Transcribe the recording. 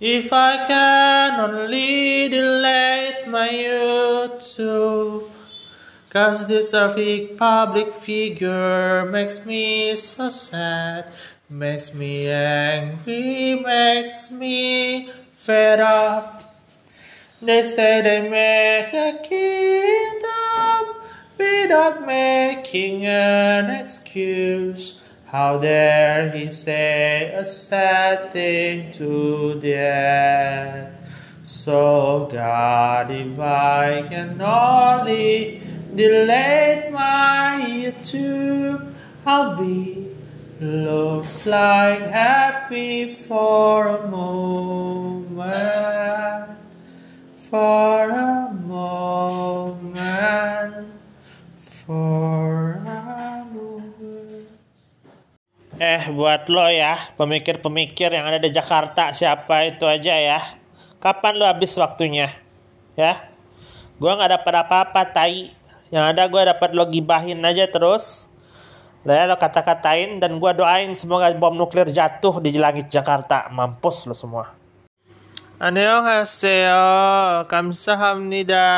If I can only delete my YouTube, cause this perfect public figure makes me so sad, makes me angry, makes me fed up. They say they make a kingdom without making an excuse. How dare he say a sad thing to that? So God, if I can only delete my YouTube, I'll be looks like happy for a moment, for a moment, Eh buat lo ya, pemikir-pemikir yang ada di Jakarta siapa itu aja ya. Kapan lo habis waktunya? Ya. Gua nggak dapat apa-apa tai. Yang ada gue dapat lo gibahin aja terus. Lah ya, lo kata-katain dan gue doain semoga bom nuklir jatuh di langit Jakarta. Mampus lo semua. Annyeonghaseyo. Kamsahamnida.